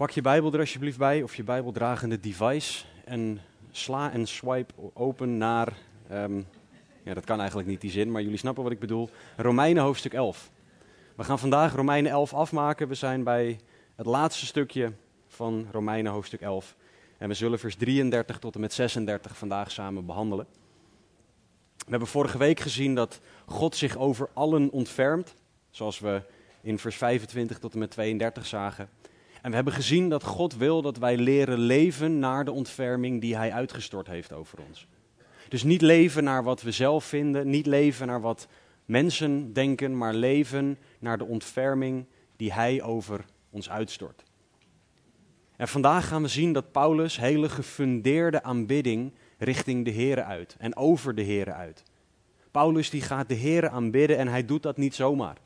Pak je Bijbel er alsjeblieft bij, of je Bijbeldragende device. En sla en swipe open naar. ehm, ja, dat kan eigenlijk niet die zin, maar jullie snappen wat ik bedoel. Romeinen hoofdstuk 11. We gaan vandaag Romeinen 11 afmaken. We zijn bij het laatste stukje van Romeinen hoofdstuk 11. En we zullen vers 33 tot en met 36 vandaag samen behandelen. We hebben vorige week gezien dat God zich over allen ontfermt. Zoals we in vers 25 tot en met 32 zagen. En we hebben gezien dat God wil dat wij leren leven naar de ontferming die Hij uitgestort heeft over ons. Dus niet leven naar wat we zelf vinden, niet leven naar wat mensen denken, maar leven naar de ontferming die Hij over ons uitstort. En vandaag gaan we zien dat Paulus hele gefundeerde aanbidding richting de Here uit en over de Here uit. Paulus die gaat de Here aanbidden en hij doet dat niet zomaar.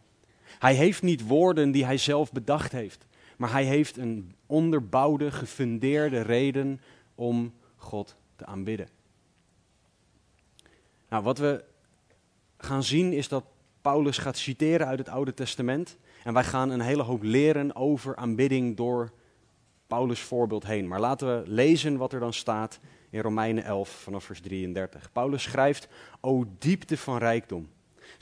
Hij heeft niet woorden die hij zelf bedacht heeft, maar hij heeft een onderbouwde, gefundeerde reden om God te aanbidden. Nou, wat we gaan zien is dat Paulus gaat citeren uit het Oude Testament. En wij gaan een hele hoop leren over aanbidding door Paulus' voorbeeld heen. Maar laten we lezen wat er dan staat in Romeinen 11 vanaf vers 33. Paulus schrijft, O diepte van rijkdom,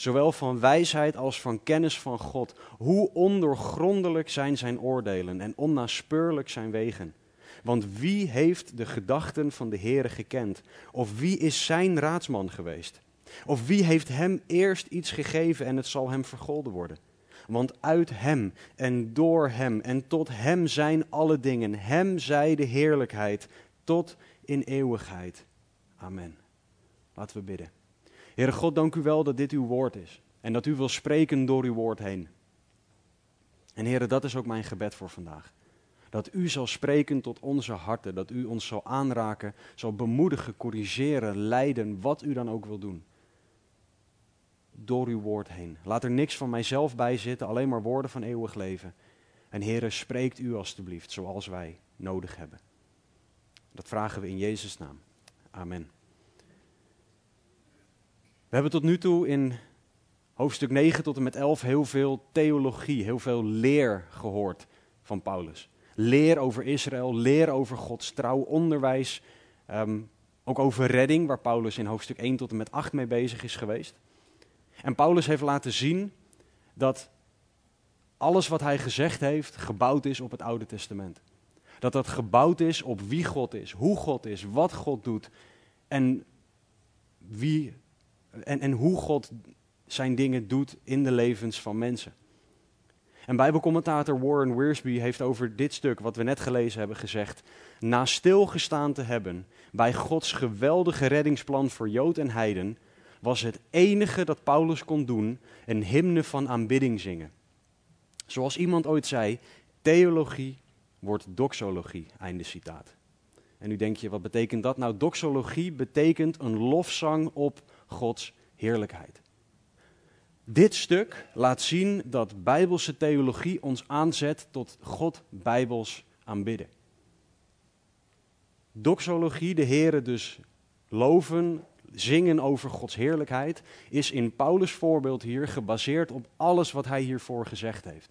zowel van wijsheid als van kennis van God. Hoe ondoorgrondelijk zijn zijn oordelen en onnaspeurlijk zijn wegen. Want wie heeft de gedachten van de Heere gekend? Of wie is zijn raadsman geweest? Of wie heeft hem eerst iets gegeven en het zal hem vergolden worden? Want uit hem en door hem en tot hem zijn alle dingen. Hem zij de heerlijkheid tot in eeuwigheid. Amen. Laten we bidden. Heere God, dank u wel dat dit uw woord is. En dat u wil spreken door uw woord heen. En Heere, dat is ook mijn gebed voor vandaag. Dat u zal spreken tot onze harten. Dat u ons zal aanraken, zal bemoedigen, corrigeren, leiden, wat u dan ook wil doen. Door uw woord heen. Laat er niks van mijzelf bij zitten, alleen maar woorden van eeuwig leven. En Heere, spreekt u alstublieft zoals wij nodig hebben. Dat vragen we in Jezus' naam. Amen. We hebben tot nu toe in hoofdstuk 9 tot en met 11 heel veel theologie, heel veel leer gehoord van Paulus. Leer over Israël, leer over Gods trouw, onderwijs, ehm, ook over redding, waar Paulus in hoofdstuk 1 tot en met 8 mee bezig is geweest. En Paulus heeft laten zien dat alles wat hij gezegd heeft gebouwd is op het Oude Testament. Dat dat gebouwd is op wie God is, hoe God is, wat God doet en, wie, en, en hoe God zijn dingen doet in de levens van mensen. En Bijbelcommentator Warren Wiersbe heeft over dit stuk, wat we net gelezen hebben, gezegd: Na stilgestaan te hebben bij Gods geweldige reddingsplan voor Jood en Heiden, was het enige dat Paulus kon doen een hymne van aanbidding zingen. Zoals iemand ooit zei: theologie wordt doxologie. Einde citaat. En nu denk je, wat betekent dat? Nou, doxologie betekent een lofzang op Gods heerlijkheid. Dit stuk laat zien dat bijbelse theologie ons aanzet tot God bijbels aanbidden. Doxologie, de Here dus loven, zingen over Gods heerlijkheid, is in Paulus' voorbeeld hier gebaseerd op alles wat hij hiervoor gezegd heeft.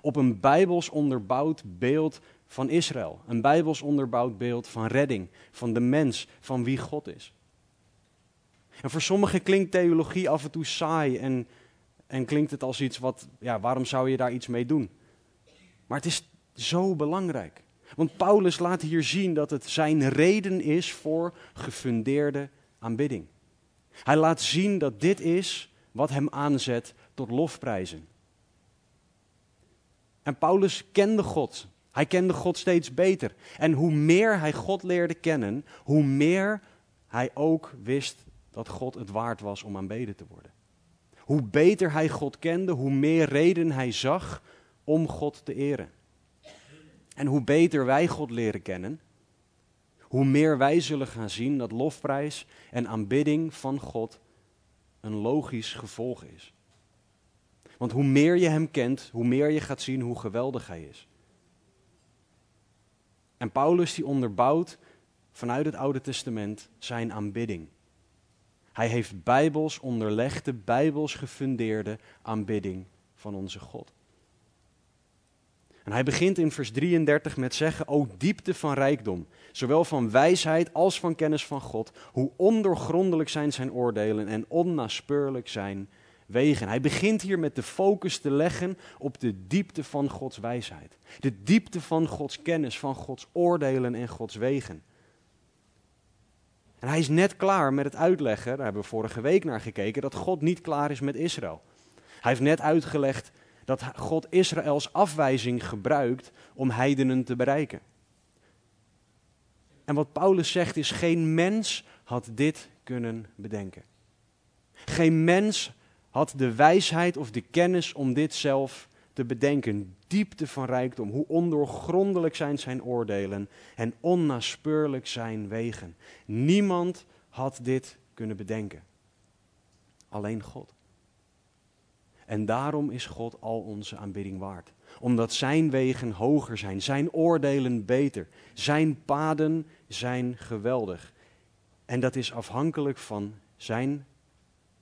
Op een bijbels onderbouwd beeld van Israël, een bijbels onderbouwd beeld van redding, van de mens, van wie God is. En voor sommigen klinkt theologie af en toe saai en, en klinkt het als iets wat, ja, waarom zou je daar iets mee doen? Maar het is zo belangrijk. Want Paulus laat hier zien dat het zijn reden is voor gefundeerde aanbidding. Hij laat zien dat dit is wat hem aanzet tot lofprijzen. En Paulus kende God. Hij kende God steeds beter. En hoe meer hij God leerde kennen, hoe meer hij ook wist dat God het waard was om aanbeden te worden. Hoe beter hij God kende, hoe meer reden hij zag om God te eren. En hoe beter wij God leren kennen, hoe meer wij zullen gaan zien dat lofprijs en aanbidding van God een logisch gevolg is. Want hoe meer je Hem kent, hoe meer je gaat zien hoe geweldig Hij is. En Paulus die onderbouwt vanuit het Oude Testament zijn aanbidding. Hij heeft bijbels onderlegde, bijbels gefundeerde aanbidding van onze God. En hij begint in vers 33 met zeggen, o diepte van rijkdom, zowel van wijsheid als van kennis van God, hoe ondoorgrondelijk zijn zijn oordelen en onnaspeurlijk zijn wegen. Hij begint hier met de focus te leggen op de diepte van Gods wijsheid. De diepte van Gods kennis, van Gods oordelen en Gods wegen. En hij is net klaar met het uitleggen, daar hebben we vorige week naar gekeken, dat God niet klaar is met Israël. Hij heeft net uitgelegd dat God Israëls afwijzing gebruikt om heidenen te bereiken. En wat Paulus zegt is, geen mens had dit kunnen bedenken. Geen mens had de wijsheid of de kennis om dit zelf te bedenken. Diepte van rijkdom, hoe ondoorgrondelijk zijn zijn oordelen en onnaspeurlijk zijn wegen. Niemand had dit kunnen bedenken. Alleen God. En daarom is God al onze aanbidding waard. Omdat zijn wegen hoger zijn, zijn oordelen beter, zijn paden zijn geweldig. En dat is afhankelijk van zijn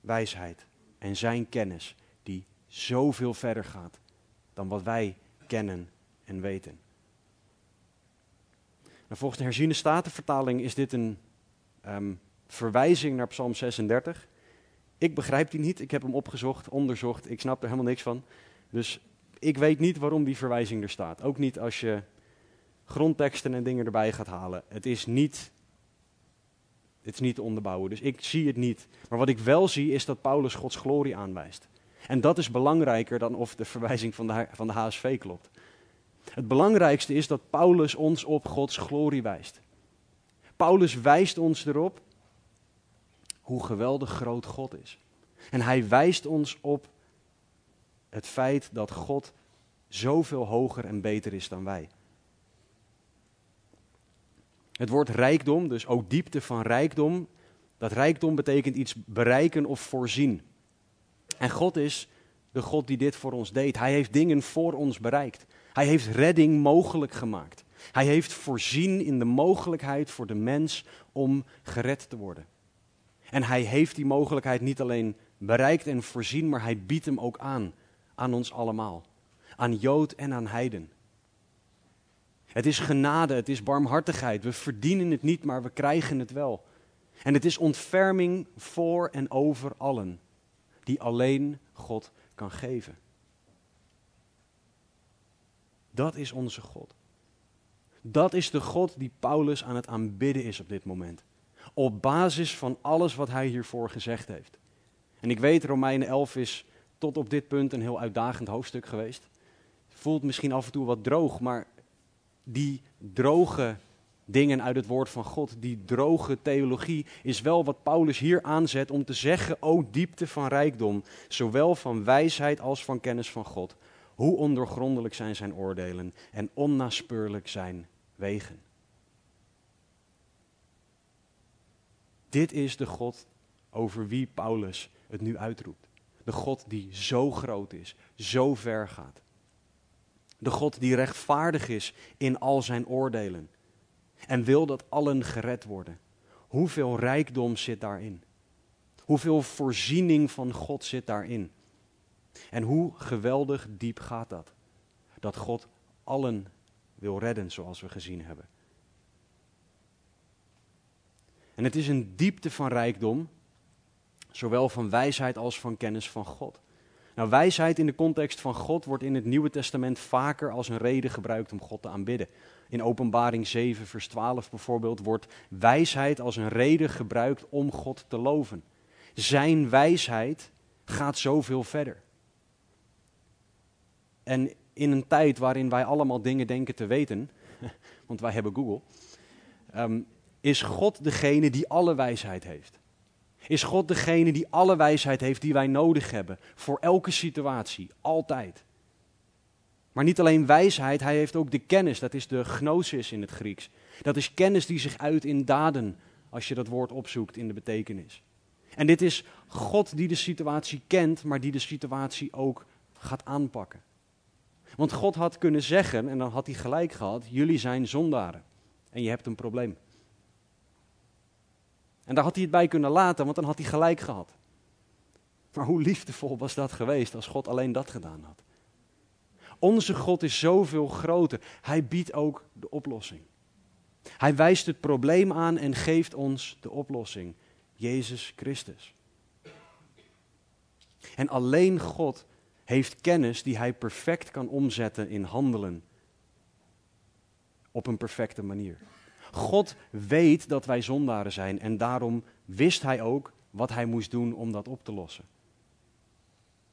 wijsheid en zijn kennis, die zoveel verder gaat dan wat wij kennen en weten. Nou, volgens de herziene statenvertaling is dit een ehm, verwijzing naar Psalm 36. Ik begrijp die niet. Ik heb hem opgezocht, onderzocht. Ik snap er helemaal niks van. Dus ik weet niet waarom die verwijzing er staat. Ook niet als je grondteksten en dingen erbij gaat halen. Het is niet, het is niet te onderbouwen. Dus ik zie het niet. Maar wat ik wel zie is dat Paulus Gods glorie aanwijst. En dat is belangrijker dan of de verwijzing van de, van de HSV klopt. Het belangrijkste is dat Paulus ons op Gods glorie wijst. Paulus wijst ons erop hoe geweldig groot God is. En hij wijst ons op het feit dat God zoveel hoger en beter is dan wij. Het woord rijkdom, dus ook diepte van rijkdom, dat rijkdom betekent iets bereiken of voorzien. En God is de God die dit voor ons deed. Hij heeft dingen voor ons bereikt. Hij heeft redding mogelijk gemaakt. Hij heeft voorzien in de mogelijkheid voor de mens om gered te worden. En hij heeft die mogelijkheid niet alleen bereikt en voorzien, maar hij biedt hem ook aan. Aan ons allemaal. Aan Jood en aan Heiden. Het is genade, het is barmhartigheid. We verdienen het niet, maar we krijgen het wel. En het is ontferming voor en over allen, die alleen God kan geven. Dat is onze God. Dat is de God die Paulus aan het aanbidden is op dit moment op basis van alles wat hij hiervoor gezegd heeft. En ik weet, Romeinen 11 is tot op dit punt een heel uitdagend hoofdstuk geweest. Voelt misschien af en toe wat droog, maar die droge dingen uit het woord van God, die droge theologie, is wel wat Paulus hier aanzet om te zeggen, o diepte van rijkdom, zowel van wijsheid als van kennis van God. Hoe ondoorgrondelijk zijn zijn oordelen en onnaspeurlijk zijn wegen. Dit is de God over wie Paulus het nu uitroept. De God die zo groot is, zo ver gaat. De God die rechtvaardig is in al zijn oordelen. En wil dat allen gered worden. Hoeveel rijkdom zit daarin? Hoeveel voorziening van God zit daarin? En hoe geweldig diep gaat dat? Dat God allen wil redden, zoals we gezien hebben. En het is een diepte van rijkdom, zowel van wijsheid als van kennis van God. Nou, wijsheid in de context van God wordt in het Nieuwe Testament vaker als een reden gebruikt om God te aanbidden. In Openbaring 7, vers 12 bijvoorbeeld wordt wijsheid als een reden gebruikt om God te loven. Zijn wijsheid gaat zoveel verder. En in een tijd waarin wij allemaal dingen denken te weten, want wij hebben Google, um, is God degene die alle wijsheid heeft. Is God degene die alle wijsheid heeft die wij nodig hebben voor elke situatie, altijd. Maar niet alleen wijsheid, hij heeft ook de kennis. Dat is de gnosis in het Grieks. Dat is kennis die zich uit in daden, als je dat woord opzoekt in de betekenis. En dit is God die de situatie kent, maar die de situatie ook gaat aanpakken. Want God had kunnen zeggen, en dan had hij gelijk gehad, jullie zijn zondaren. En je hebt een probleem. En daar had hij het bij kunnen laten, want dan had hij gelijk gehad. Maar hoe liefdevol was dat geweest als God alleen dat gedaan had? Onze God is zoveel groter. Hij biedt ook de oplossing. Hij wijst het probleem aan en geeft ons de oplossing. Jezus Christus. En alleen God heeft kennis die hij perfect kan omzetten in handelen. Op een perfecte manier. God weet dat wij zondaren zijn en daarom wist hij ook wat hij moest doen om dat op te lossen.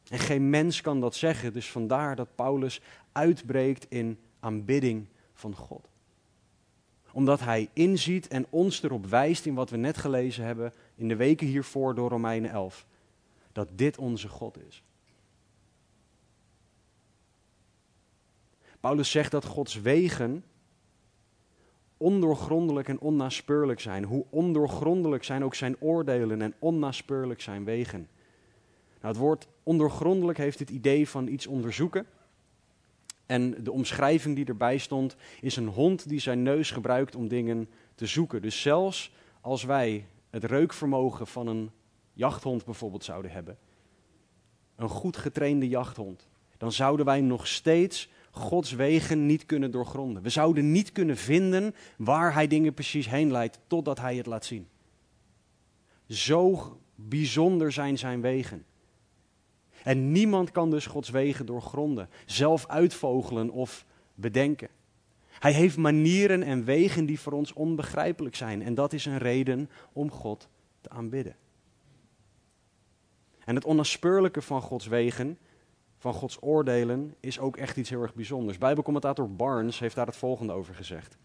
En geen mens kan dat zeggen, dus vandaar dat Paulus uitbreekt in aanbidding van God. Omdat hij inziet en ons erop wijst in wat we net gelezen hebben in de weken hiervoor door Romeinen 11, dat dit onze God is. Paulus zegt dat Gods wegen ondoorgrondelijk en onnaspeurlijk zijn. Hoe ondoorgrondelijk zijn ook zijn oordelen en onnaspeurlijk zijn wegen. Nou, het woord ondoorgrondelijk heeft het idee van iets onderzoeken. En de omschrijving die erbij stond is een hond die zijn neus gebruikt om dingen te zoeken. Dus zelfs als wij het reukvermogen van een jachthond bijvoorbeeld zouden hebben, een goed getrainde jachthond, dan zouden wij nog steeds Gods wegen niet kunnen doorgronden. We zouden niet kunnen vinden waar Hij dingen precies heen leidt totdat Hij het laat zien. Zo bijzonder zijn Zijn wegen. En niemand kan dus Gods wegen doorgronden, zelf uitvogelen of bedenken. Hij heeft manieren en wegen die voor ons onbegrijpelijk zijn. En dat is een reden om God te aanbidden. En het onnaspeurlijke van Gods wegen, van Gods oordelen, is ook echt iets heel erg bijzonders. Bijbelcommentator Barnes heeft daar het volgende over gezegd.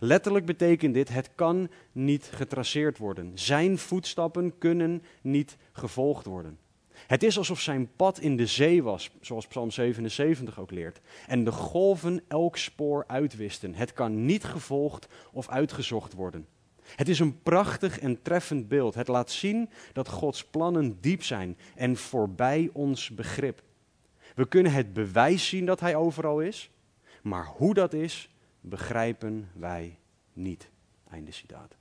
Letterlijk betekent dit: het kan niet getraceerd worden. Zijn voetstappen kunnen niet gevolgd worden. Het is alsof zijn pad in de zee was, zoals Psalm 77 ook leert. En de golven elk spoor uitwisten. Het kan niet gevolgd of uitgezocht worden. Het is een prachtig en treffend beeld. Het laat zien dat Gods plannen diep zijn en voorbij ons begrip. We kunnen het bewijs zien dat Hij overal is, maar hoe dat is, begrijpen wij niet. Einde citaat.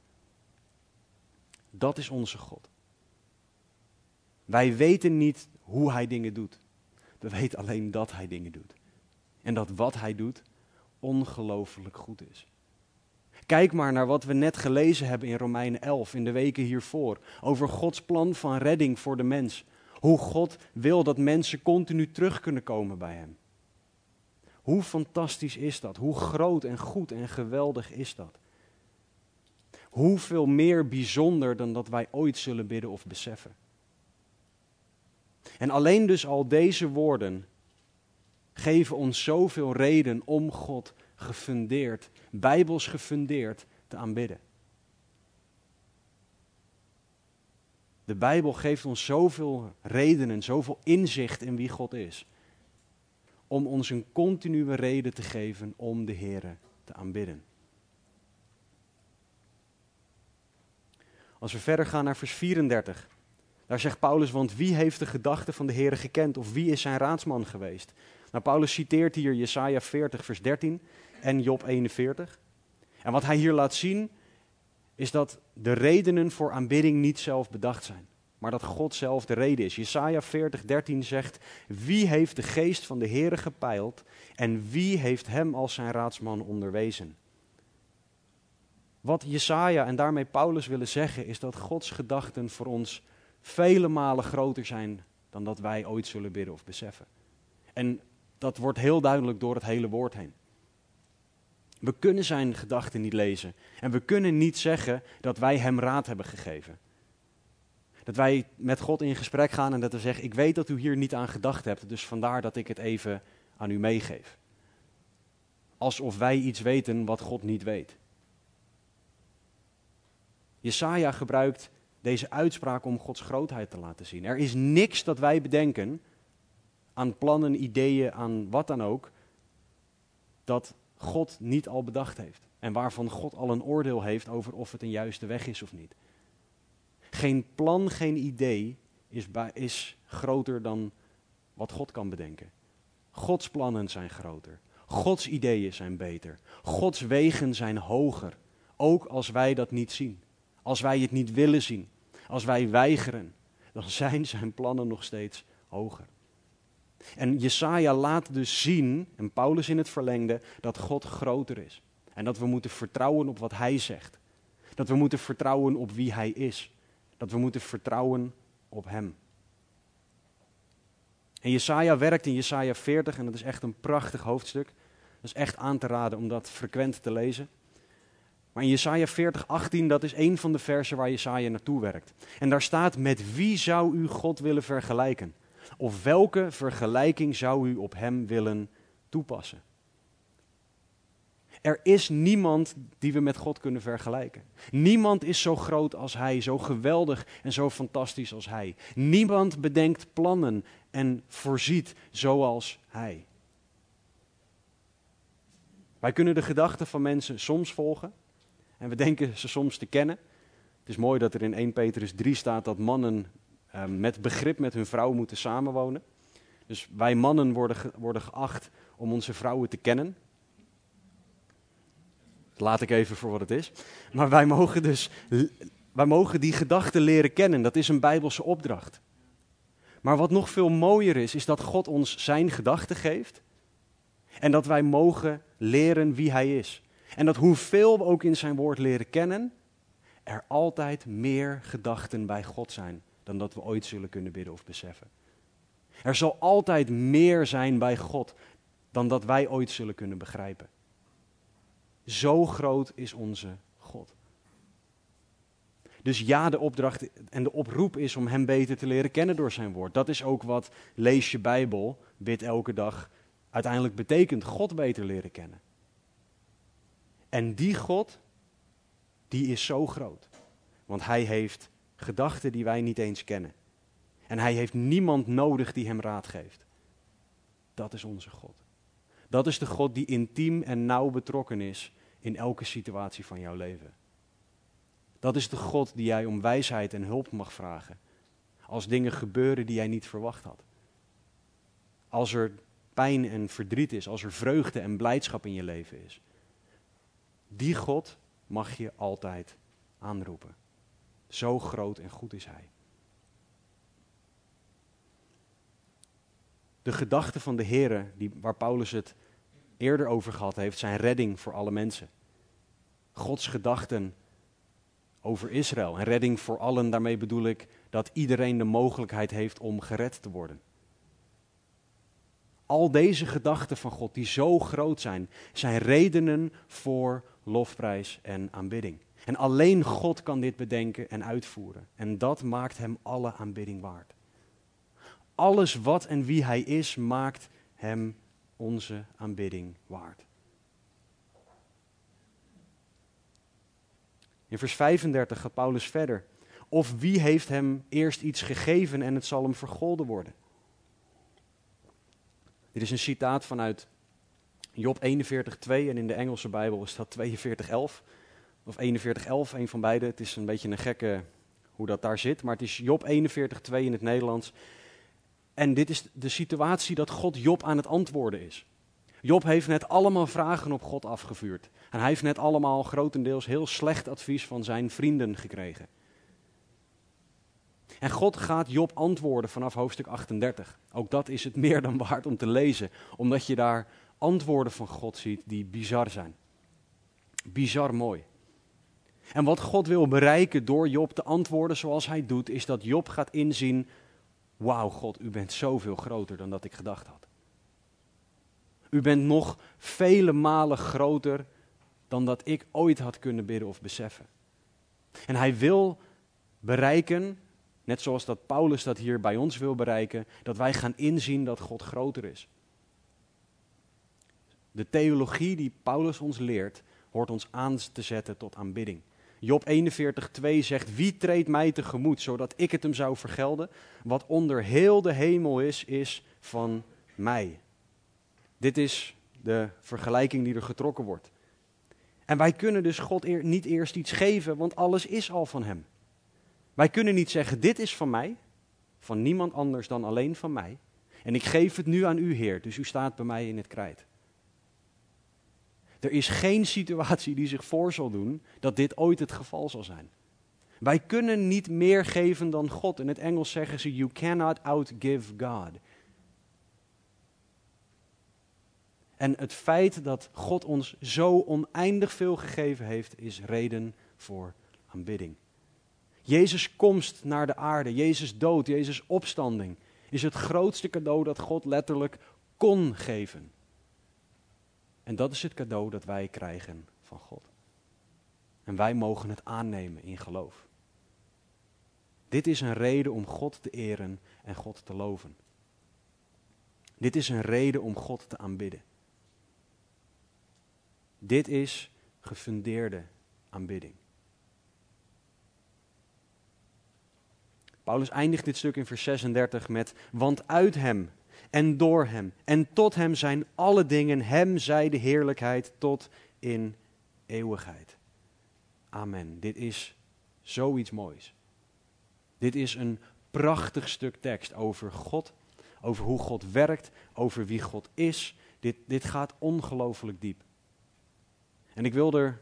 Dat is onze God. Wij weten niet hoe hij dingen doet. We weten alleen dat hij dingen doet. En dat wat hij doet ongelooflijk goed is. Kijk maar naar wat we net gelezen hebben in Romeinen 11, in de weken hiervoor, over Gods plan van redding voor de mens. Hoe God wil dat mensen continu terug kunnen komen bij Hem. Hoe fantastisch is dat? Hoe groot en goed en geweldig is dat? Hoeveel meer bijzonder dan dat wij ooit zullen bidden of beseffen. En alleen dus al deze woorden geven ons zoveel reden om God gefundeerd, bijbels gefundeerd te aanbidden. De Bijbel geeft ons zoveel redenen, zoveel inzicht in wie God is. Om ons een continue reden te geven om de Heer te aanbidden. Als we verder gaan naar vers 34. Daar zegt Paulus, want wie heeft de gedachten van de Heer gekend of wie is zijn raadsman geweest? Nou, Paulus citeert hier Jesaja 40, vers 13 en Job 41. En wat hij hier laat zien, is dat de redenen voor aanbidding niet zelf bedacht zijn, maar dat God zelf de reden is. Jesaja 40, 13 zegt, wie heeft de geest van de Heer gepeild en wie heeft hem als zijn raadsman onderwezen? Wat Jesaja en daarmee Paulus willen zeggen, is dat Gods gedachten voor ons vele malen groter zijn dan dat wij ooit zullen bidden of beseffen. En dat wordt heel duidelijk door het hele woord heen. We kunnen zijn gedachten niet lezen. En we kunnen niet zeggen dat wij hem raad hebben gegeven. Dat wij met God in gesprek gaan en dat we zeggen: Ik weet dat u hier niet aan gedacht hebt, dus vandaar dat ik het even aan u meegeef. Alsof wij iets weten wat God niet weet. Jesaja gebruikt deze uitspraak om Gods grootheid te laten zien. Er is niks dat wij bedenken aan plannen, ideeën, aan wat dan ook, dat God niet al bedacht heeft. En waarvan God al een oordeel heeft over of het een juiste weg is of niet. Geen plan, geen idee is, is groter dan wat God kan bedenken. Gods plannen zijn groter. Gods ideeën zijn beter. Gods wegen zijn hoger. Ook als wij dat niet zien. Als wij het niet willen zien. Als wij weigeren. Dan zijn zijn plannen nog steeds hoger. En Jesaja laat dus zien, en Paulus in het verlengde, dat God groter is. En dat we moeten vertrouwen op wat hij zegt. Dat we moeten vertrouwen op wie hij is. Dat we moeten vertrouwen op hem. En Jesaja werkt in Jesaja 40 en dat is echt een prachtig hoofdstuk. Dat is echt aan te raden om dat frequent te lezen. Maar in Jesaja 40, 18, dat is een van de versen waar Jesaja naartoe werkt. En daar staat, met wie zou u God willen vergelijken? Of welke vergelijking zou u op hem willen toepassen? Er is niemand die we met God kunnen vergelijken. Niemand is zo groot als Hij, zo geweldig en zo fantastisch als Hij. Niemand bedenkt plannen en voorziet zoals Hij. Wij kunnen de gedachten van mensen soms volgen en we denken ze soms te kennen. Het is mooi dat er in 1 Petrus 3 staat dat mannen uh, met begrip met hun vrouw moeten samenwonen. Dus wij mannen worden, worden geacht om onze vrouwen te kennen. Dat laat ik even voor wat het is. Maar wij mogen dus wij mogen die gedachten leren kennen. Dat is een bijbelse opdracht. Maar wat nog veel mooier is, is dat God ons zijn gedachten geeft. En dat wij mogen leren wie hij is. En dat hoeveel we ook in zijn woord leren kennen, er altijd meer gedachten bij God zijn dan dat we ooit zullen kunnen bidden of beseffen. Er zal altijd meer zijn bij God dan dat wij ooit zullen kunnen begrijpen. Zo groot is onze God. Dus ja, de opdracht en de oproep is om Hem beter te leren kennen door Zijn woord. Dat is ook wat lees je Bijbel, bid elke dag, uiteindelijk betekent God beter leren kennen. En die God, die is zo groot. Want Hij heeft gedachten die wij niet eens kennen. En Hij heeft niemand nodig die Hem raad geeft. Dat is onze God. Dat is de God die intiem en nauw betrokken is in elke situatie van jouw leven. Dat is de God die jij om wijsheid en hulp mag vragen. Als dingen gebeuren die jij niet verwacht had. Als er pijn en verdriet is, als er vreugde en blijdschap in je leven is. Die God mag je altijd aanroepen. Zo groot en goed is Hij. De gedachten van de Heer, waar Paulus het eerder over gehad heeft, zijn redding voor alle mensen. Gods gedachten over Israël en redding voor allen, daarmee bedoel ik dat iedereen de mogelijkheid heeft om gered te worden. Al deze gedachten van God, die zo groot zijn, zijn redenen voor lofprijs en aanbidding. En alleen God kan dit bedenken en uitvoeren. En dat maakt hem alle aanbidding waard. Alles wat en wie hij is, maakt hem onze aanbidding waard. In vers 35 gaat Paulus verder. Of wie heeft hem eerst iets gegeven en het zal hem vergolden worden? Dit is een citaat vanuit Job 41:2 en in de Engelse Bijbel is dat 42:11 of 41:11, een van beide. Het is een beetje een gekke hoe dat daar zit, maar het is Job 41:2 in het Nederlands. En dit is de situatie dat God Job aan het antwoorden is. Job heeft net allemaal vragen op God afgevuurd. En hij heeft net allemaal grotendeels heel slecht advies van zijn vrienden gekregen. En God gaat Job antwoorden vanaf hoofdstuk 38. Ook dat is het meer dan waard om te lezen, omdat je daar antwoorden van God ziet die bizar zijn. Bizar mooi. En wat God wil bereiken door Job te antwoorden zoals hij doet, is dat Job gaat inzien: Wauw, God, u bent zoveel groter dan dat ik gedacht had. U bent nog vele malen groter dan dat ik ooit had kunnen bidden of beseffen. En hij wil bereiken, net zoals dat Paulus dat hier bij ons wil bereiken, dat wij gaan inzien dat God groter is. De theologie die Paulus ons leert, hoort ons aan te zetten tot aanbidding. Job 41:2 zegt: Wie treedt mij tegemoet, zodat ik het hem zou vergelden? Wat onder heel de hemel is, is van mij. Dit is de vergelijking die er getrokken wordt. En wij kunnen dus God niet eerst iets geven, want alles is al van Hem. Wij kunnen niet zeggen, dit is van mij, van niemand anders dan alleen van mij. En ik geef het nu aan u, Heer, dus u staat bij mij in het krijt. Er is geen situatie die zich voor zal doen dat dit ooit het geval zal zijn. Wij kunnen niet meer geven dan God. In het Engels zeggen ze: You cannot outgive God. En het feit dat God ons zo oneindig veel gegeven heeft, is reden voor aanbidding. Jezus' komst naar de aarde, Jezus' dood, Jezus' opstanding, is het grootste cadeau dat God letterlijk kon geven. En dat is het cadeau dat wij krijgen van God. En wij mogen het aannemen in geloof. Dit is een reden om God te eren en God te loven. Dit is een reden om God te aanbidden. Dit is gefundeerde aanbidding. Paulus eindigt dit stuk in vers 36 met: Want uit hem en door hem en tot hem zijn alle dingen, hem zij de heerlijkheid tot in eeuwigheid. Amen. Dit is zoiets moois. Dit is een prachtig stuk tekst over God, over hoe God werkt, over wie God is. Dit, dit gaat ongelooflijk diep. En ik wil er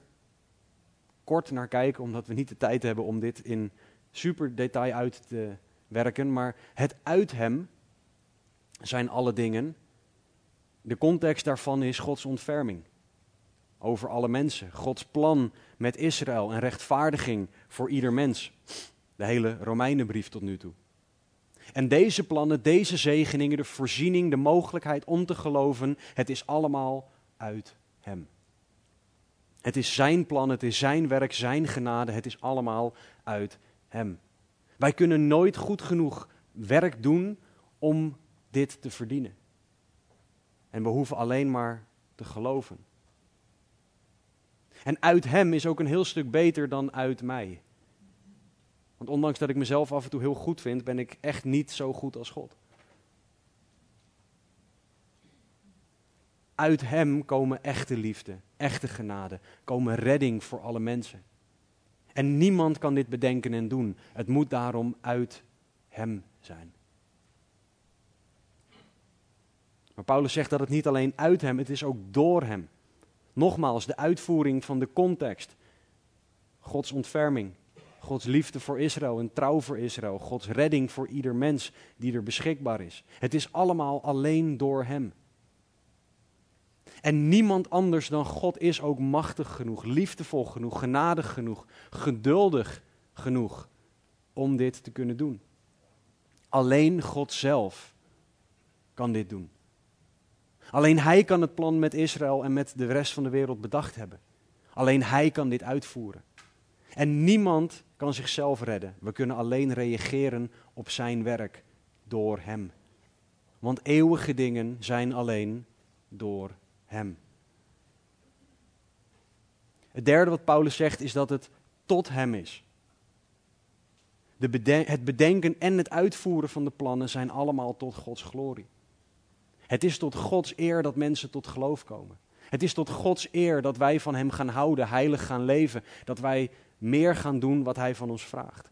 kort naar kijken, omdat we niet de tijd hebben om dit in super detail uit te werken. Maar het uit hem zijn alle dingen. De context daarvan is Gods ontferming over alle mensen. Gods plan met Israël en rechtvaardiging voor ieder mens. De hele Romeinenbrief tot nu toe. En deze plannen, deze zegeningen, de voorziening, de mogelijkheid om te geloven, het is allemaal uit Hem. Het is Zijn plan, het is Zijn werk, Zijn genade, het is allemaal uit Hem. Wij kunnen nooit goed genoeg werk doen om dit te verdienen. En we hoeven alleen maar te geloven. En uit Hem is ook een heel stuk beter dan uit mij. Want ondanks dat ik mezelf af en toe heel goed vind, ben ik echt niet zo goed als God. Uit Hem komen echte liefde, echte genade, komen redding voor alle mensen. En niemand kan dit bedenken en doen. Het moet daarom uit Hem zijn. Maar Paulus zegt dat het niet alleen uit Hem, het is ook door Hem. Nogmaals, de uitvoering van de context. Gods ontferming, Gods liefde voor Israël en trouw voor Israël, Gods redding voor ieder mens die er beschikbaar is. Het is allemaal alleen door Hem. En niemand anders dan God is ook machtig genoeg, liefdevol genoeg, genadig genoeg, geduldig genoeg om dit te kunnen doen. Alleen God zelf kan dit doen. Alleen Hij kan het plan met Israël en met de rest van de wereld bedacht hebben. Alleen Hij kan dit uitvoeren. En niemand kan zichzelf redden. We kunnen alleen reageren op Zijn werk door Hem. Want eeuwige dingen zijn alleen door Hem. Het derde wat Paulus zegt is dat het tot Hem is. De het bedenken en het uitvoeren van de plannen zijn allemaal tot Gods glorie. Het is tot Gods eer dat mensen tot geloof komen. Het is tot Gods eer dat wij van Hem gaan houden, heilig gaan leven, dat wij meer gaan doen wat Hij van ons vraagt.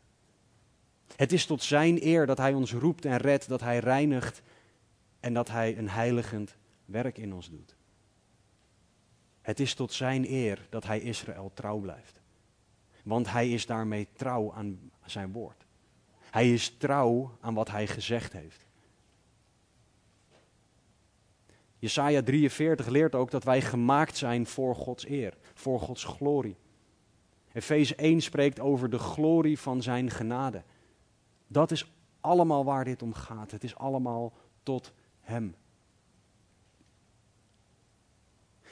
Het is tot Zijn eer dat Hij ons roept en redt, dat Hij reinigt en dat Hij een heiligend werk in ons doet. Het is tot Zijn eer dat Hij Israël trouw blijft. Want Hij is daarmee trouw aan Zijn woord. Hij is trouw aan wat Hij gezegd heeft. Jesaja 43 leert ook dat wij gemaakt zijn voor Gods eer, voor Gods glorie. Efeze 1 spreekt over de glorie van zijn genade. Dat is allemaal waar dit om gaat. Het is allemaal tot Hem.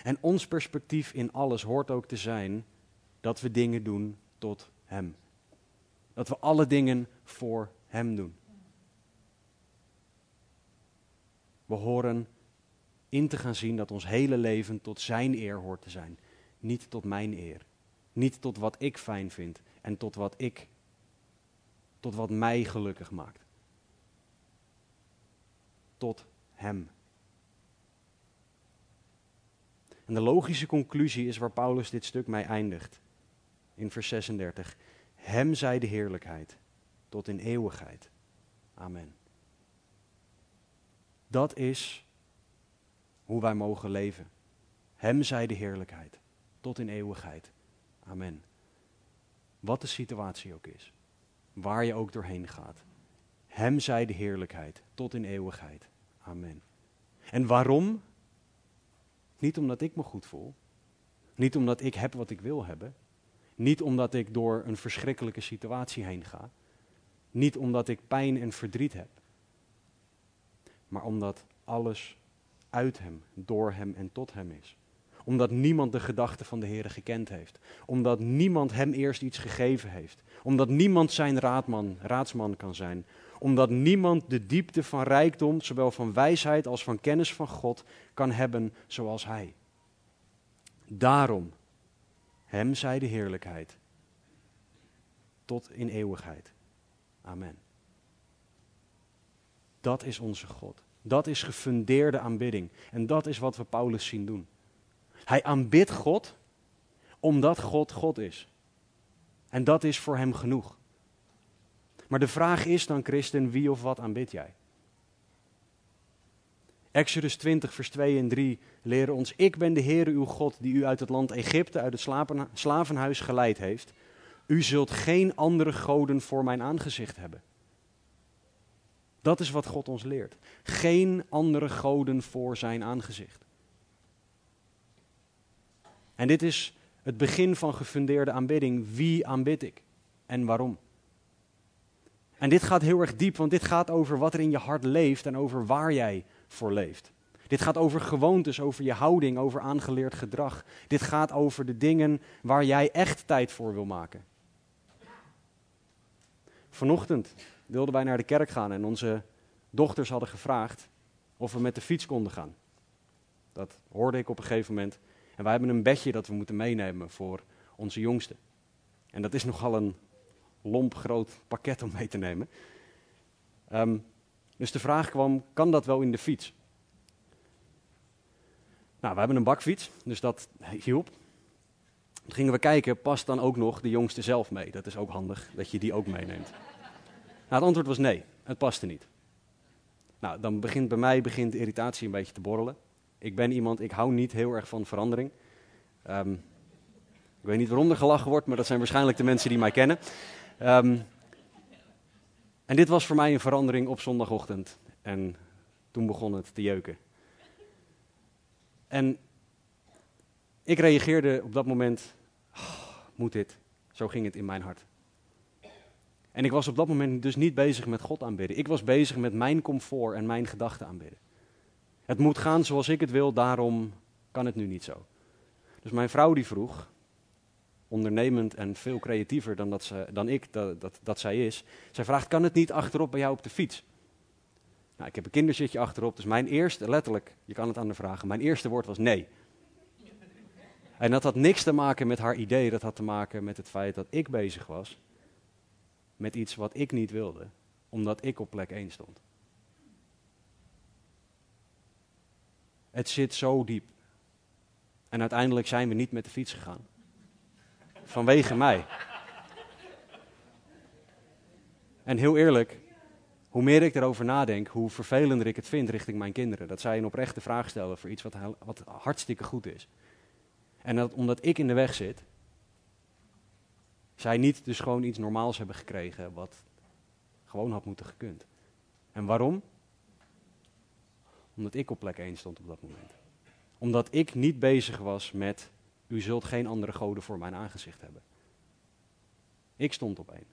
En ons perspectief in alles hoort ook te zijn dat we dingen doen tot Hem. Dat we alle dingen voor Hem doen. We horen in te gaan zien dat ons hele leven tot Zijn eer hoort te zijn, niet tot mijn eer. Niet tot wat ik fijn vind en tot wat ik, tot wat mij gelukkig maakt. Tot Hem. En de logische conclusie is waar Paulus dit stuk mee eindigt. In vers 36. Hem zij de heerlijkheid tot in eeuwigheid. Amen. Dat is hoe wij mogen leven. Hem zij de heerlijkheid tot in eeuwigheid. Amen. Wat de situatie ook is, waar je ook doorheen gaat. Hem zij de heerlijkheid tot in eeuwigheid. Amen. En waarom? Niet omdat ik me goed voel. Niet omdat ik heb wat ik wil hebben. Niet omdat ik door een verschrikkelijke situatie heen ga. Niet omdat ik pijn en verdriet heb. Maar omdat alles uit Hem, door Hem en tot Hem is. Omdat niemand de gedachten van de Heer gekend heeft. Omdat niemand Hem eerst iets gegeven heeft. Omdat niemand zijn raadman, raadsman kan zijn. Omdat niemand de diepte van rijkdom, zowel van wijsheid als van kennis van God, kan hebben zoals Hij. Daarom, Hem zij de heerlijkheid. Tot in eeuwigheid. Amen. Dat is onze God. Dat is gefundeerde aanbidding. En dat is wat we Paulus zien doen. Hij aanbidt God omdat God God is. En dat is voor hem genoeg. Maar de vraag is dan, christen, wie of wat aanbid jij? Exodus 20, vers 2 en 3 leren ons: Ik ben de Heere uw God, die u uit het land Egypte, uit het slavenhuis geleid heeft. U zult geen andere goden voor mijn aangezicht hebben. Dat is wat God ons leert. Geen andere goden voor zijn aangezicht. En dit is het begin van gefundeerde aanbidding. Wie aanbid ik en waarom? En dit gaat heel erg diep, want dit gaat over wat er in je hart leeft en over waar jij voor leeft. Dit gaat over gewoontes, over je houding, over aangeleerd gedrag. Dit gaat over de dingen waar jij echt tijd voor wil maken. Vanochtend wilden wij naar de kerk gaan en onze dochters hadden gevraagd of we met de fiets konden gaan. Dat hoorde ik op een gegeven moment. En wij hebben een bedje dat we moeten meenemen voor onze jongste. En dat is nogal een lomp groot pakket om mee te nemen. Ehm, dus de vraag kwam, kan dat wel in de fiets? Nou, we hebben een bakfiets, dus dat hielp. Toen gingen we kijken, past dan ook nog de jongste zelf mee? Dat is ook handig, dat je die ook meeneemt. Nou, het antwoord was nee, het paste niet. Nou, dan begint bij mij begint de irritatie een beetje te borrelen. Ik ben iemand, ik hou niet heel erg van verandering. Um, ik weet niet waarom er gelachen wordt, maar dat zijn waarschijnlijk de mensen die mij kennen. Um, en dit was voor mij een verandering op zondagochtend. En toen begon het te jeuken. En ik reageerde op dat moment, oh, moet dit? Zo ging het in mijn hart. En ik was op dat moment dus niet bezig met God aanbidden. Ik was bezig met mijn comfort en mijn gedachten aanbidden. Het moet gaan zoals ik het wil, daarom kan het nu niet zo. Dus mijn vrouw die vroeg, ondernemend en veel creatiever dan, dat ze, dan ik dat, dat, dat zij is, zij vraagt, kan het niet achterop bij jou op de fiets? Nou, ik heb een kinderzitje achterop, dus mijn eerste, letterlijk, je kan het aan de vragen, mijn eerste woord was nee. En dat had niks te maken met haar idee, dat had te maken met het feit dat ik bezig was met iets wat ik niet wilde, omdat ik op plek 1 stond. Het zit zo diep. En uiteindelijk zijn we niet met de fiets gegaan. Vanwege mij. En heel eerlijk, hoe meer ik erover nadenk, hoe vervelender ik het vind richting mijn kinderen. Dat zij een oprechte vraag stellen voor iets wat, wat hartstikke goed is. En dat omdat ik in de weg zit, zij niet dus gewoon iets normaals hebben gekregen wat gewoon had moeten gekund. En waarom? Omdat ik op plek 1 stond op dat moment. Omdat ik niet bezig was met, u zult geen andere goden voor mijn aangezicht hebben. Ik stond op één.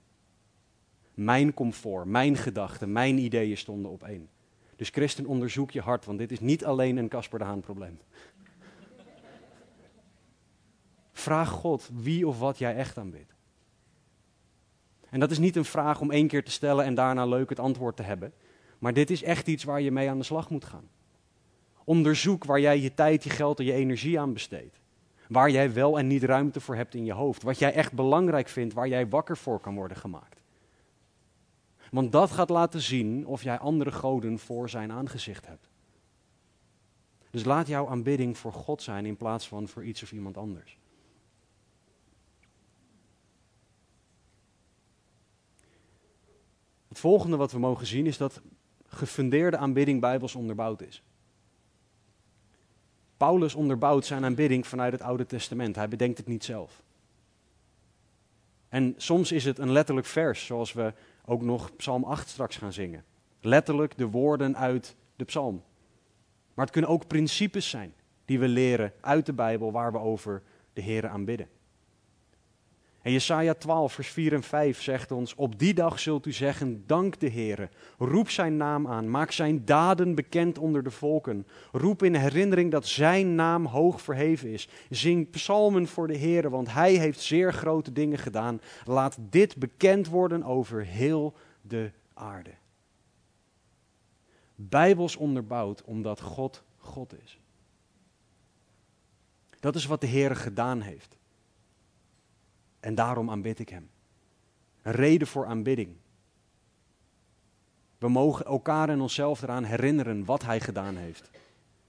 Mijn comfort, mijn gedachten, mijn ideeën stonden op één. Dus christen, onderzoek je hart, want dit is niet alleen een Casper de Haan probleem. Vraag God wie of wat jij echt aanbidt. En dat is niet een vraag om één keer te stellen en daarna leuk het antwoord te hebben. Maar dit is echt iets waar je mee aan de slag moet gaan. Onderzoek waar jij je tijd, je geld en je energie aan besteedt. Waar jij wel en niet ruimte voor hebt in je hoofd. Wat jij echt belangrijk vindt, waar jij wakker voor kan worden gemaakt. Want dat gaat laten zien of jij andere goden voor zijn aangezicht hebt. Dus laat jouw aanbidding voor God zijn in plaats van voor iets of iemand anders. Het volgende wat we mogen zien is dat gefundeerde aanbidding bijbels onderbouwd is. Paulus onderbouwt zijn aanbidding vanuit het Oude Testament. Hij bedenkt het niet zelf. En soms is het een letterlijk vers, zoals we ook nog Psalm 8 straks gaan zingen. Letterlijk de woorden uit de psalm. Maar het kunnen ook principes zijn die we leren uit de Bijbel waar we over de Heer aanbidden. En Jesaja 12, vers 4 en 5 zegt ons, op die dag zult u zeggen, dank de Heere. Roep zijn naam aan, maak zijn daden bekend onder de volken. Roep in herinnering dat zijn naam hoog verheven is. Zing psalmen voor de Heere, want hij heeft zeer grote dingen gedaan. Laat dit bekend worden over heel de aarde. Bijbels onderbouwd omdat God God is. Dat is wat de Heere gedaan heeft. En daarom aanbid ik Hem. Een reden voor aanbidding. We mogen elkaar en onszelf eraan herinneren wat Hij gedaan heeft.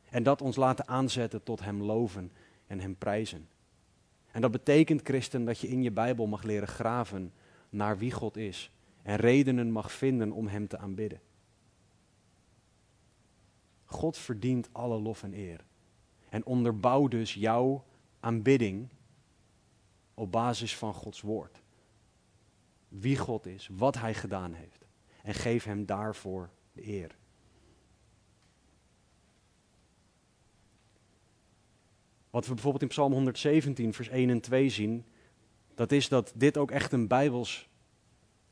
En dat ons laten aanzetten tot Hem loven en Hem prijzen. En dat betekent, christen, dat je in je Bijbel mag leren graven naar wie God is. En redenen mag vinden om Hem te aanbidden. God verdient alle lof en eer. En onderbouw dus jouw aanbidding op basis van Gods woord. Wie God is, wat Hij gedaan heeft. En geef Hem daarvoor de eer. Wat we bijvoorbeeld in Psalm 117, vers 1 en 2 zien, dat is dat dit ook echt een, Bijbels,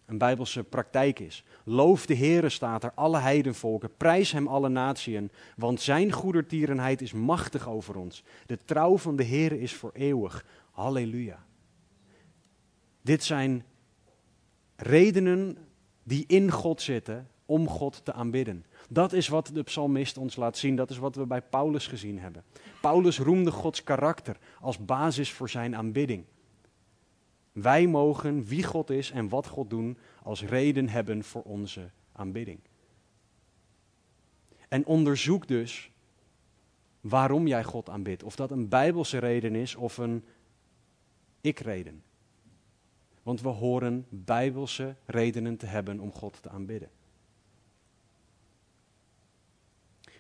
een Bijbelse praktijk is. Loof de Heere staat er, alle heidenvolken, prijs Hem alle natieën, want Zijn goedertierenheid is machtig over ons. De trouw van de Heere is voor eeuwig. Halleluja. Dit zijn redenen die in God zitten om God te aanbidden. Dat is wat de psalmist ons laat zien. Dat is wat we bij Paulus gezien hebben. Paulus roemde Gods karakter als basis voor zijn aanbidding. Wij mogen wie God is en wat God doen als reden hebben voor onze aanbidding. En onderzoek dus waarom jij God aanbidt. Of dat een bijbelse reden is of een ik-reden. Want we horen bijbelse redenen te hebben om God te aanbidden.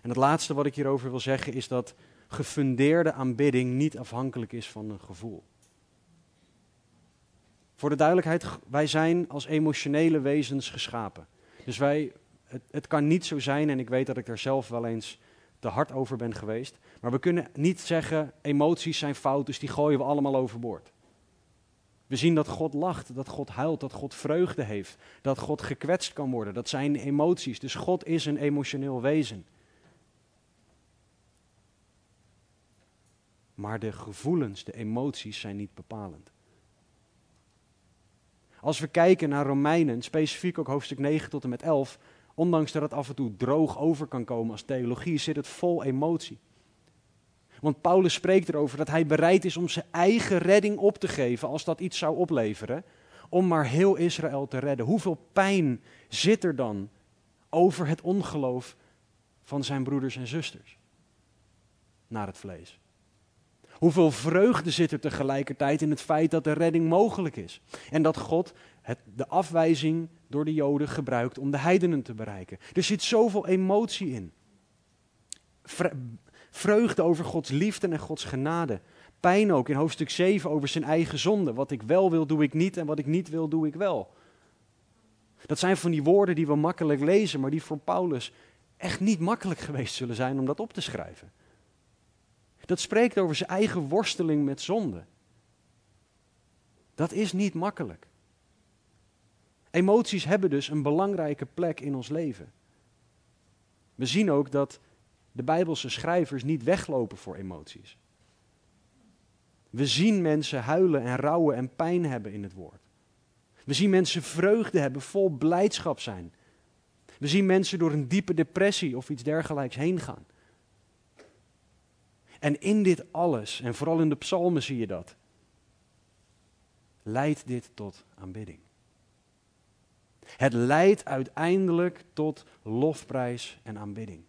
En het laatste wat ik hierover wil zeggen is dat gefundeerde aanbidding niet afhankelijk is van een gevoel. Voor de duidelijkheid, wij zijn als emotionele wezens geschapen. Dus wij, het, het kan niet zo zijn, en ik weet dat ik daar zelf wel eens te hard over ben geweest, maar we kunnen niet zeggen emoties zijn fout, dus die gooien we allemaal overboord. We zien dat God lacht, dat God huilt, dat God vreugde heeft, dat God gekwetst kan worden. Dat zijn emoties. Dus God is een emotioneel wezen. Maar de gevoelens, de emoties zijn niet bepalend. Als we kijken naar Romeinen, specifiek ook hoofdstuk 9 tot en met 11, ondanks dat het af en toe droog over kan komen als theologie, zit het vol emotie. Want Paulus spreekt erover dat hij bereid is om zijn eigen redding op te geven als dat iets zou opleveren. Om maar heel Israël te redden. Hoeveel pijn zit er dan over het ongeloof van zijn broeders en zusters naar het vlees? Hoeveel vreugde zit er tegelijkertijd in het feit dat de redding mogelijk is? En dat God het, de afwijzing door de Joden gebruikt om de heidenen te bereiken. Er zit zoveel emotie in. Vreugde over Gods liefde en Gods genade. Pijn ook in hoofdstuk 7 over zijn eigen zonde. Wat ik wel wil, doe ik niet en wat ik niet wil, doe ik wel. Dat zijn van die woorden die we makkelijk lezen, maar die voor Paulus echt niet makkelijk geweest zullen zijn om dat op te schrijven. Dat spreekt over zijn eigen worsteling met zonde. Dat is niet makkelijk. Emoties hebben dus een belangrijke plek in ons leven. We zien ook dat de Bijbelse schrijvers niet weglopen voor emoties. We zien mensen huilen en rouwen en pijn hebben in het woord. We zien mensen vreugde hebben, vol blijdschap zijn. We zien mensen door een diepe depressie of iets dergelijks heen gaan. En in dit alles, en vooral in de psalmen zie je dat, leidt dit tot aanbidding. Het leidt uiteindelijk tot lofprijs en aanbidding.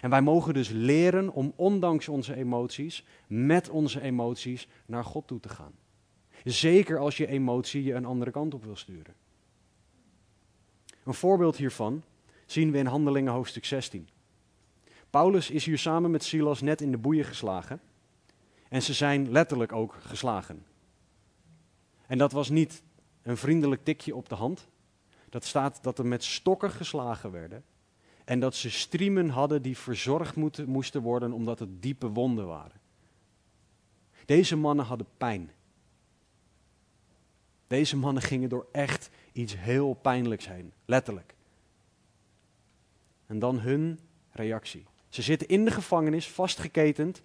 En wij mogen dus leren om ondanks onze emoties, met onze emoties, naar God toe te gaan. Zeker als je emotie je een andere kant op wil sturen. Een voorbeeld hiervan zien we in Handelingen hoofdstuk 16. Paulus is hier samen met Silas net in de boeien geslagen. En ze zijn letterlijk ook geslagen. En dat was niet een vriendelijk tikje op de hand. Dat staat dat er met stokken geslagen werden. En dat ze striemen hadden die verzorgd moeten, moesten worden omdat het diepe wonden waren. Deze mannen hadden pijn. Deze mannen gingen door echt iets heel pijnlijks heen, letterlijk. En dan hun reactie. Ze zitten in de gevangenis, vastgeketend.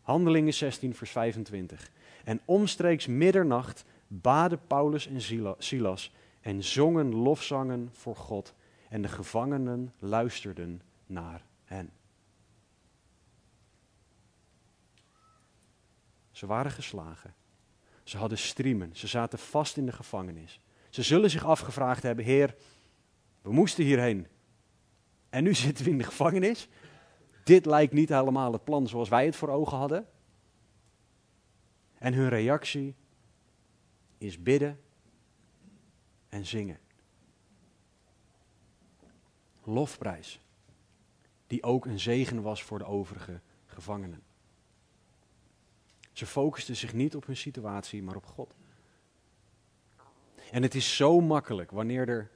Handelingen 16, vers 25. En omstreeks middernacht baden Paulus en Silas en zongen lofzangen voor God. En de gevangenen luisterden naar hen. Ze waren geslagen. Ze hadden striemen. Ze zaten vast in de gevangenis. Ze zullen zich afgevraagd hebben: Heer, we moesten hierheen. En nu zitten we in de gevangenis. Dit lijkt niet helemaal het plan zoals wij het voor ogen hadden. En hun reactie is bidden en zingen. Lofprijs, die ook een zegen was voor de overige gevangenen. Ze focusten zich niet op hun situatie, maar op God. En het is zo makkelijk wanneer er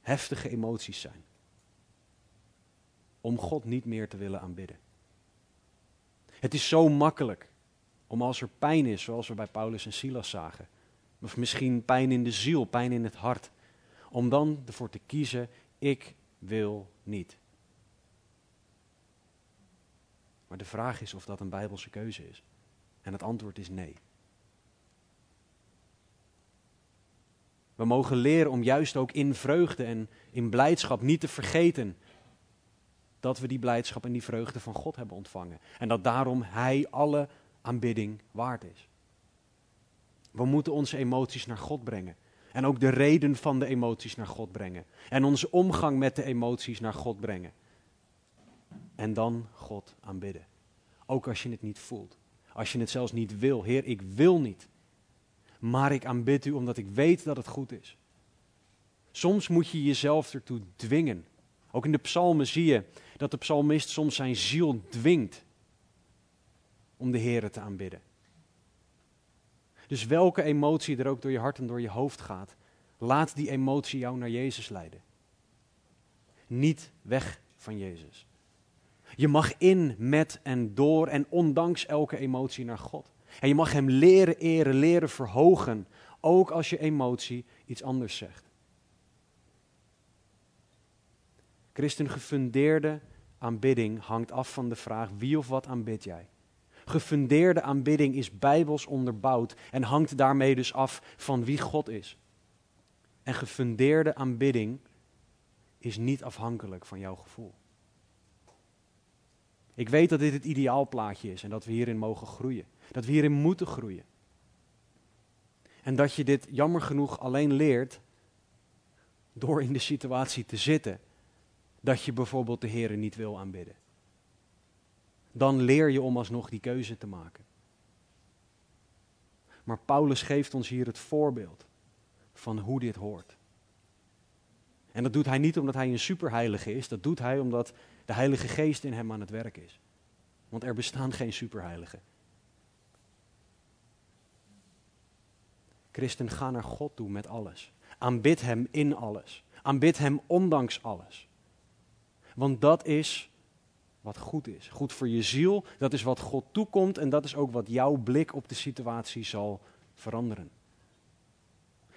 heftige emoties zijn, om God niet meer te willen aanbidden. Het is zo makkelijk om als er pijn is, zoals we bij Paulus en Silas zagen, of misschien pijn in de ziel, pijn in het hart, om dan ervoor te kiezen, ik wil niet. Maar de vraag is of dat een bijbelse keuze is. En het antwoord is nee. We mogen leren om juist ook in vreugde en in blijdschap niet te vergeten dat we die blijdschap en die vreugde van God hebben ontvangen. En dat daarom Hij alle aanbidding waard is. We moeten onze emoties naar God brengen. En ook de reden van de emoties naar God brengen. En onze omgang met de emoties naar God brengen. En dan God aanbidden. Ook als je het niet voelt. Als je het zelfs niet wil. Heer, ik wil niet. Maar ik aanbid u omdat ik weet dat het goed is. Soms moet je jezelf ertoe dwingen. Ook in de psalmen zie je dat de psalmist soms zijn ziel dwingt om de Heer te aanbidden. Dus welke emotie er ook door je hart en door je hoofd gaat, laat die emotie jou naar Jezus leiden. Niet weg van Jezus. Je mag in, met en door en ondanks elke emotie naar God. En je mag Hem leren eren, leren verhogen, ook als je emotie iets anders zegt. Christen, gefundeerde aanbidding hangt af van de vraag wie of wat aanbid jij. Gefundeerde aanbidding is bijbels onderbouwd en hangt daarmee dus af van wie God is. En gefundeerde aanbidding is niet afhankelijk van jouw gevoel. Ik weet dat dit het ideaalplaatje is en dat we hierin mogen groeien. Dat we hierin moeten groeien. En dat je dit jammer genoeg alleen leert door in de situatie te zitten dat je bijvoorbeeld de Heer niet wil aanbidden. Dan leer je om alsnog die keuze te maken. Maar Paulus geeft ons hier het voorbeeld van hoe dit hoort. En dat doet hij niet omdat hij een superheilige is, dat doet hij omdat de Heilige Geest in hem aan het werk is. Want er bestaan geen superheiligen. Christen, ga naar God toe met alles. Aanbid Hem in alles. Aanbid Hem ondanks alles. Want dat is wat goed is. Goed voor je ziel, dat is wat God toekomt en dat is ook wat jouw blik op de situatie zal veranderen.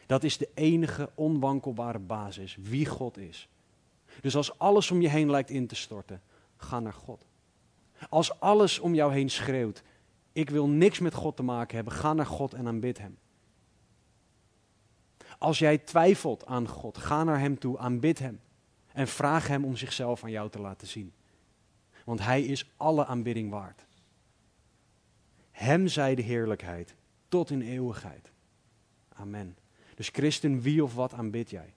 Dat is de enige onwankelbare basis, wie God is. Dus als alles om je heen lijkt in te storten, ga naar God. Als alles om jou heen schreeuwt, ik wil niks met God te maken hebben, ga naar God en aanbid Hem. Als jij twijfelt aan God, ga naar Hem toe, aanbid Hem. En vraag Hem om zichzelf aan jou te laten zien. Want Hij is alle aanbidding waard. Hem zij de heerlijkheid tot in eeuwigheid. Amen. Dus christen, wie of wat aanbid jij?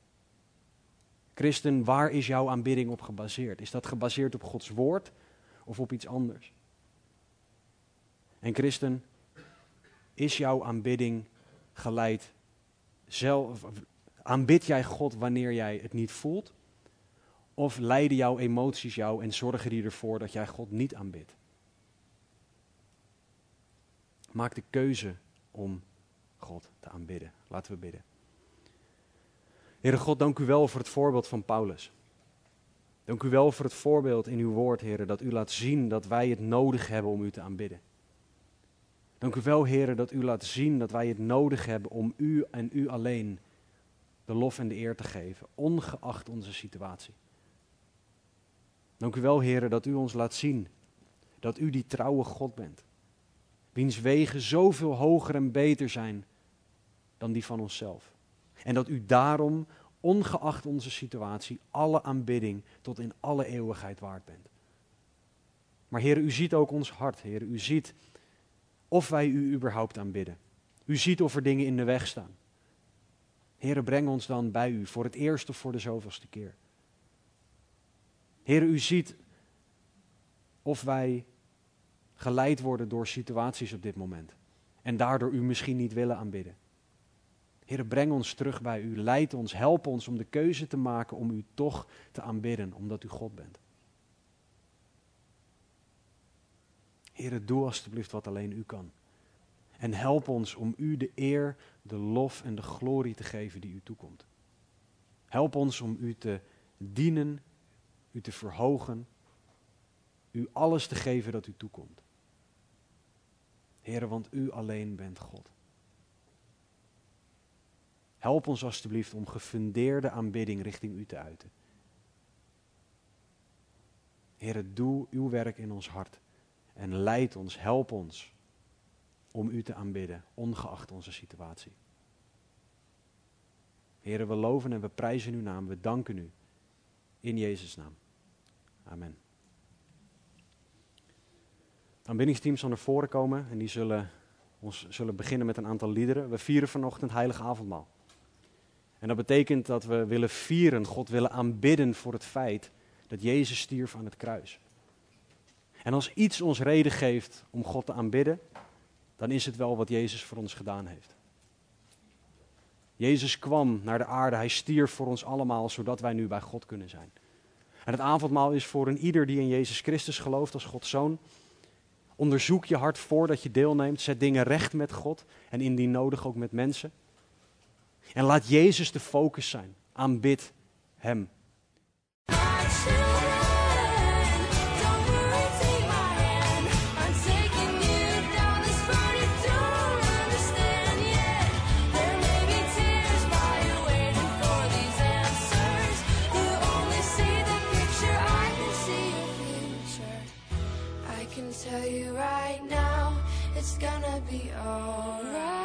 Christen, waar is jouw aanbidding op gebaseerd? Is dat gebaseerd op Gods woord of op iets anders? En christen, is jouw aanbidding geleid zelf? Aanbid jij God wanneer jij het niet voelt? Of leiden jouw emoties jou en zorgen die ervoor dat jij God niet aanbidt? Maak de keuze om God te aanbidden. Laten we bidden. Heere God, dank u wel voor het voorbeeld van Paulus. Dank u wel voor het voorbeeld in uw woord, Heere, dat u laat zien dat wij het nodig hebben om u te aanbidden. Dank u wel, Heere, dat u laat zien dat wij het nodig hebben om u en u alleen de lof en de eer te geven, ongeacht onze situatie. Dank u wel, Heere, dat u ons laat zien dat u die trouwe God bent, wiens wegen zoveel hoger en beter zijn dan die van onszelf. En dat u daarom, ongeacht onze situatie, alle aanbidding tot in alle eeuwigheid waard bent. Maar Heer, u ziet ook ons hart, Heer. U ziet of wij u überhaupt aanbidden. U ziet of er dingen in de weg staan. Heer, breng ons dan bij u voor het eerste of voor de zoveelste keer. Heer, u ziet of wij geleid worden door situaties op dit moment. En daardoor u misschien niet willen aanbidden. Heer, breng ons terug bij u. Leid ons, help ons om de keuze te maken om u toch te aanbidden, omdat u God bent. Heer, doe alstublieft wat alleen u kan. En help ons om u de eer, de lof en de glorie te geven die u toekomt. Help ons om u te dienen, u te verhogen, u alles te geven dat u toekomt. Heer, want u alleen bent God. Help ons alstublieft om gefundeerde aanbidding richting u te uiten. Heer, doe uw werk in ons hart en leid ons, help ons om u te aanbidden, ongeacht onze situatie. Heer, we loven en we prijzen uw naam, we danken u. In Jezus' naam. Amen. De aanbiddingsteams zal naar voren komen en die zullen, ons, zullen beginnen met een aantal liederen. We vieren vanochtend Heilige Avondmaal. En dat betekent dat we willen vieren, God willen aanbidden voor het feit dat Jezus stierf aan het kruis. En als iets ons reden geeft om God te aanbidden, dan is het wel wat Jezus voor ons gedaan heeft. Jezus kwam naar de aarde, hij stierf voor ons allemaal, zodat wij nu bij God kunnen zijn. En het avondmaal is voor een ieder die in Jezus Christus gelooft als Gods zoon. Onderzoek je hart voordat je deelneemt, zet dingen recht met God en indien nodig ook met mensen. En laat Jezus de focus zijn. Aanbid Hem. Right now, it's gonna be alright.